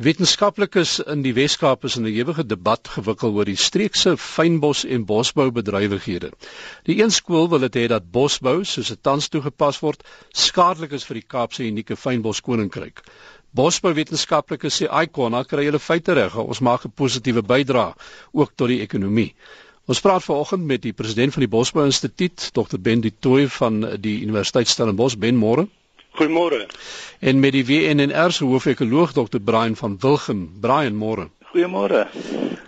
Wetenskaplikes in die Wes-Kaap is in 'n ewige debat gewikkel oor die streekse fynbos en bosboubedrywighede. Die een skool wil dit hê dat bosbou, soos dit tans toegepas word, skadelik is vir die Kaapse unieke fynbos koninkryk. Bosbouwetenskaplikes sê Icona kry hulle feite reg, ons maak 'n positiewe bydrae ook tot die ekonomie. Ons praat vanoggend met die president van die Bosbou Instituut, Dr Ben Du Toit van die Universiteit Stellenbosch, Ben Moore. Goeiemôre. En met die WNR se hoofekoloog Dr Brian van Wilgen. Brian, môre. Goeiemôre.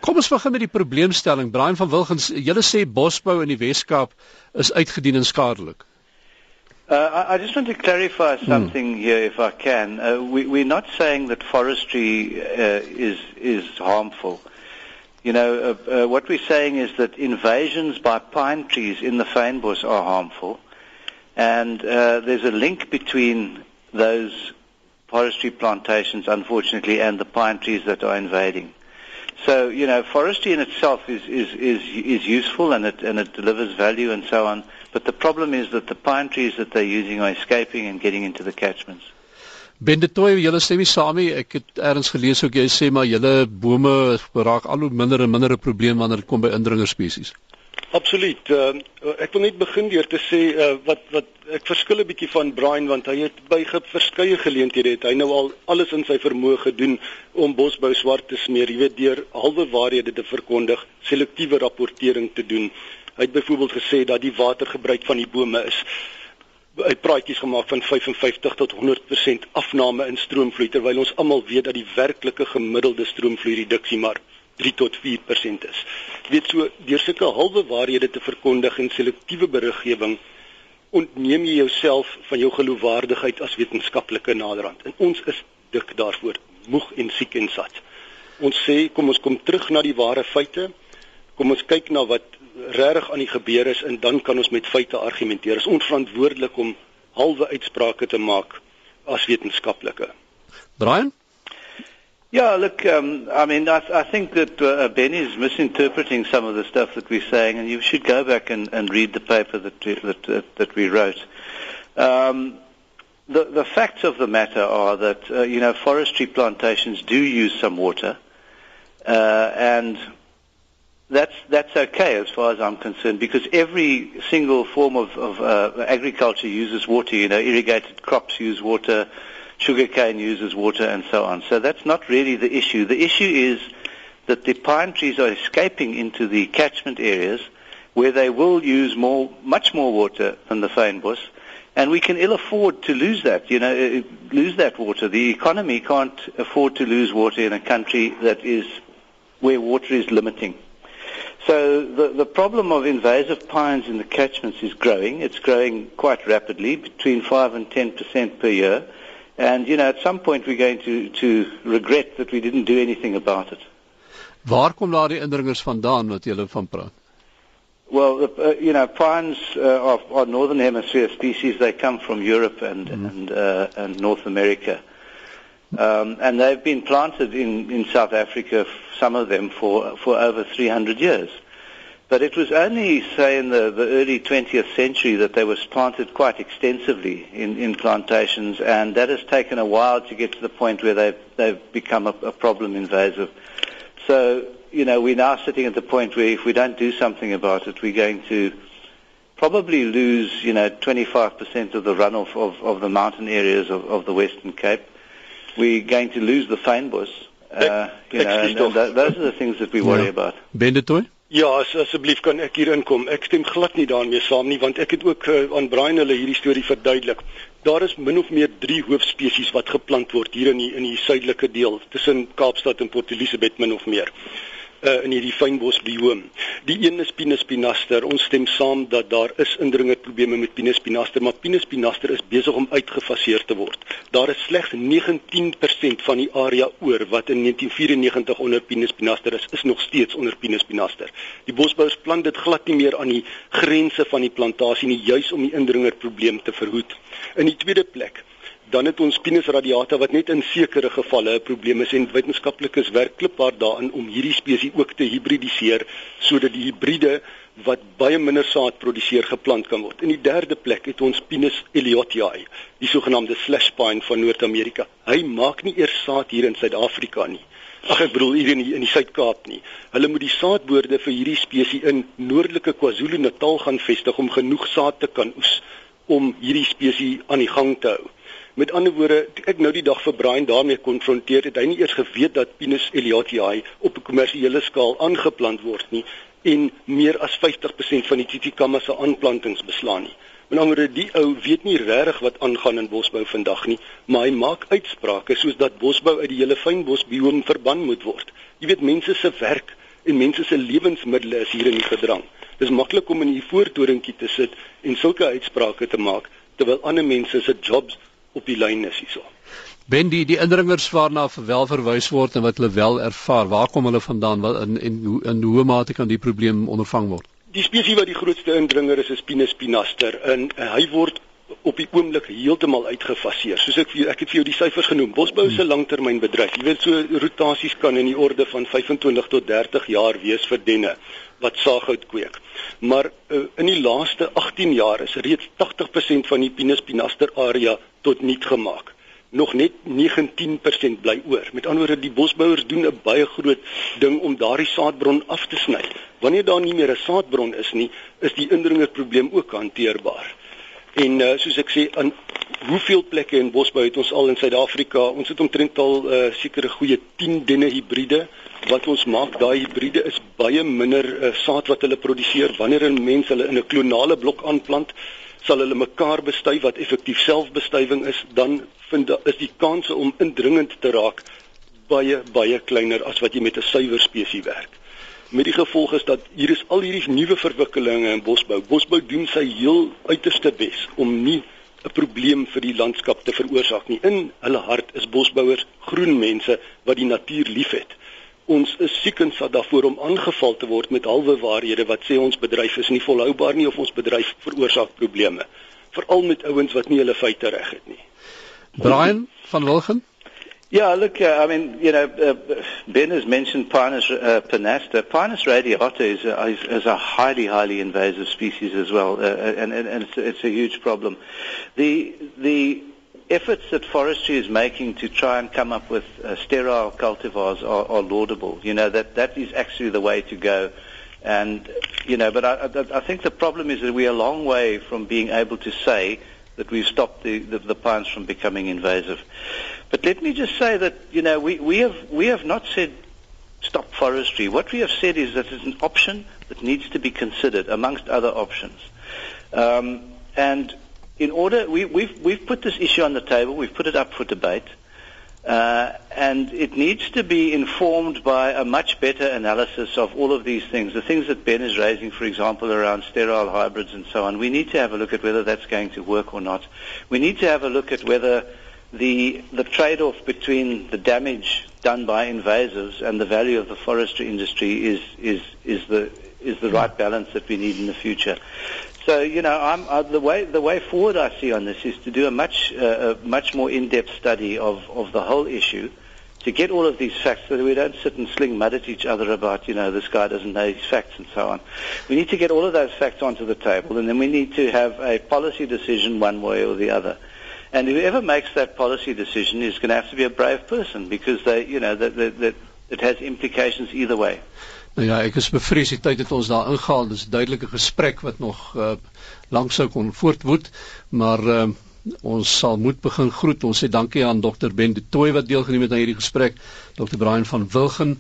Kom ons begin met die probleemstelling. Brian van Wilgen, julle sê bosbou in die Wes-Kaap is uitgedien en skadelik. Uh, I, I just want to clarify hmm. something hmm. here, if I can. Uh, we, we're not saying that forestry uh, is is harmful. You know, uh, uh, what we're saying is that invasions by pine trees in the fynbos are harmful. And uh, there's a link between those forestry plantations, unfortunately, and the pine trees that are invading. So, you know, forestry in itself is, is, is, is useful and it, and it delivers value and so on. But the problem is that the pine trees that they're using are escaping and getting into the catchments. Ben de Toy, julle stem nie saam nie. Ek het eers gelees ook jy sê maar julle bome raak al hoe minder en minder 'n probleem wanneer dit kom by indringer spesies. Absoluut. Uh, ek wil net begin deur te sê uh, wat wat ek verskil 'n bietjie van Brian want hy het by verskeie geleenthede het hy nou al alles in sy vermoë gedoen om bosbou swart te smeer, jy weet deur halwe waarhede te verkondig, selektiewe rapportering te doen. Hy het byvoorbeeld gesê dat die watergebruik van die bome is hy praatjies gemaak van 55 tot 100% afname in stroomvloei terwyl ons almal weet dat die werklike gemiddelde stroomvloei reduksie maar 3 tot 4% is. Jy weet so deur sulke halwe waarhede te verkondig en selektiewe beriggewing ontneem jy jouself van jou geloofwaardigheid as wetenskaplike naderhand. En ons is dik daarvoor moeg en siek en sat. Ons sê kom ons kom terug na die ware feite. Kom ons kyk na wat regtig aan die gebeur is en dan kan ons met feite argumenteer. Dit is onverantwoordelik om halwe uitsprake te maak as wetenskaplike. Brian Yeah, look, um, I mean, I, I think that uh, Ben is misinterpreting some of the stuff that we're saying, and you should go back and, and read the paper that we, that, uh, that we wrote. Um, the, the facts of the matter are that, uh, you know, forestry plantations do use some water, uh, and that's, that's okay as far as I'm concerned, because every single form of, of uh, agriculture uses water. You know, irrigated crops use water, sugarcane uses water and so on. So that's not really the issue. The issue is that the pine trees are escaping into the catchment areas where they will use more, much more water than the fynbos, and we can ill afford to lose that. You know, uh, lose that water. The economy can't afford to lose water in a country that is where water is limiting. So the, the problem of invasive pines in the catchments is growing. It's growing quite rapidly, between 5 and 10 percent per year. And you know, at some point we're going to to regret that we didn't do anything about it. Waar kom daardie indringers vandaan wat jy van praat? Well, uh, you know, pines uh, are, are northern hemisphere species. They come from Europe and mm. and uh, and North America, um, and they've been planted in in South Africa. Some of them for for over 300 years. But it was only, say, in the, the early 20th century that they were planted quite extensively in, in plantations, and that has taken a while to get to the point where they've, they've become a, a problem invasive. So, you know, we're now sitting at the point where if we don't do something about it, we're going to probably lose, you know, 25% of the runoff of, of the mountain areas of, of the Western Cape. We're going to lose the fynbos. Uh, you know, and, and th- those are the things that we worry yeah. about. Bendetoy? Ja, as, asseblief kan ek hier inkom. Ek stem glad nie daarmee saam nie want ek het ook uh, aan Brian hulle hierdie storie verduidelik. Daar is min of meer 3 hoofspesies wat geplant word hier in die in die suidelike deel tussen Kaapstad en Port Elizabeth min of meer uh, in hierdie fynbos bioom. Die een is Pinus pinaster. Ons stem saam dat daar is indringende probleme met Pinus pinaster, maar Pinus pinaster is besig om uitgefaseer te word. Daar is slegs 19% van die area oor wat in 1994 onder Pinus pinaster is, is nog steeds onder Pinus pinaster. Die bosbouers plant dit glad nie meer aan die grense van die plantasie nie, juis om die indringer probleem te verhoed. In die tweede plek dan het ons penis radiata wat net in sekere gevalle 'n probleem is en wetenskaplikes werk klipaar daarin om hierdie spesies ook te hibridiseer sodat die hibride wat baie minder saad produseer geplant kan word. In die derde plek het ons Pinus elliottii, die sogenaamde slash pine van Noord-Amerika. Hy maak nie eers saad hier in Suid-Afrika nie. Ag ek bedoel hier in die, in die Suid-Kaap nie. Hulle moet die saadboorde vir hierdie spesies in noordelike KwaZulu-Natal gaan vestig om genoeg saad te kan oes om hierdie spesies aan die gang te hou. Met ander woorde, ek nou die dag vir Brian daarmee konfronteer, het hy nie eers geweet dat Pinus elliottii op 'n kommersiële skaal aangeplant word nie en meer as 50% van die Titicaca se aanplantings beslaan nie. Met ander woorde, die ou weet nie regtig wat aangaan in bosbou vandag nie, maar hy maak uitsprake soos dat bosbou uit die hele fynbosbioom verban moet word. Jy weet mense se werk en mense se lewensmiddels is hier in die gedrang. Dis maklik om in 'n voortoringkie te sit en sulke uitsprake te maak terwyl ander mense se jobs op die lyn is hierso. Ben die die indringers waarna wel verwys word en wat hulle wel ervaar, waar kom hulle vandaan wat in en hoe in hoe mate kan die probleem ondervang word? Die spesies wat die grootste indringer is is Pinus pinaster en uh, hy word op die oomblik heeltemal uitgefaseer. Soos ek ek het vir jou die syfers genoem. Bosbou is 'n langtermynbedryf. Jy weet so rotasies kan in die orde van 25 tot 30 jaar wees vir denne wat saaghout kweek. Maar uh, in die laaste 18 jaar is reeds 80% van die Pinus pinaster area tot niet gemaak. Nog net 19% bly oor. Met ander woorde, die bosbouers doen 'n baie groot ding om daardie saadbron af te sny. Wanneer daar nie meer 'n saadbron is nie, is die indringerprobleem ook hanteerbaar. En uh, soos ek sê, aan hoeveel plekke in bosbou het ons al in Suid-Afrika? Ons het omtrent al uh, sekere goeie 10 denne hibride wat ons maak. Daai hibride is baie minder uh, saad wat hulle produseer wanneer 'n mens hulle in 'n klonale blok aanplant sal hulle mekaar bestuif wat effektief selfbestuiving is, dan vind is die kanse om indringend te raak baie baie kleiner as wat jy met 'n suiwer spesies werk. Met die gevolg is dat hier is al hierdie nuwe verwikkelinge in bosbou. Bosbou doen sy heel uiterste bes om nie 'n probleem vir die landskap te veroorsaak nie. In hulle hart is bosbouers groen mense wat die natuur liefhet ons is siek en sat daarvoor om aangeval te word met halwe waarhede wat sê ons bedryf is nie volhoubaar nie of ons bedryf veroorsaak probleme veral met ouens wat nie hulle feite reg het nie. Brian van Wilgen Yeah, look, uh, I mean, you know, uh, Ben has mentioned Pinus uh, pinasta. Pinus radiata is a, is, is a highly, highly invasive species as well, uh, and, and, and it's, it's a huge problem. The the efforts that forestry is making to try and come up with uh, sterile cultivars are, are, laudable. You know that that is actually the way to go. And you know, but I, I, think the problem is that we are a long way from being able to say that we've stopped the, the, the pines from becoming invasive. But let me just say that you know we, we have we have not said stop forestry. What we have said is that it's an option that needs to be considered amongst other options. Um, and in order, we, we've, we've put this issue on the table, we've put it up for debate, uh, and it needs to be informed by a much better analysis of all of these things. The things that Ben is raising, for example, around sterile hybrids and so on, we need to have a look at whether that's going to work or not. We need to have a look at whether the, the trade-off between the damage done by invasives and the value of the forestry industry is, is, is, the, is the right balance that we need in the future. So you know, I'm, uh, the way the way forward I see on this is to do a much uh, a much more in-depth study of, of the whole issue, to get all of these facts so that we don't sit and sling mud at each other about you know this guy doesn't know his facts and so on. We need to get all of those facts onto the table, and then we need to have a policy decision one way or the other. And whoever makes that policy decision is going to have to be a brave person because they you know that, that, that it has implications either way. Nou ja, ek is bevrees die tyd het ons daar ingehaal. Dis 'n duidelike gesprek wat nog uh, lank sou kon voortwoed, maar uh, ons sal moet begin groet. Ons sê dankie aan Dr. Ben de Tooy wat deelgeneem het aan hierdie gesprek. Dr. Brian van Wilgen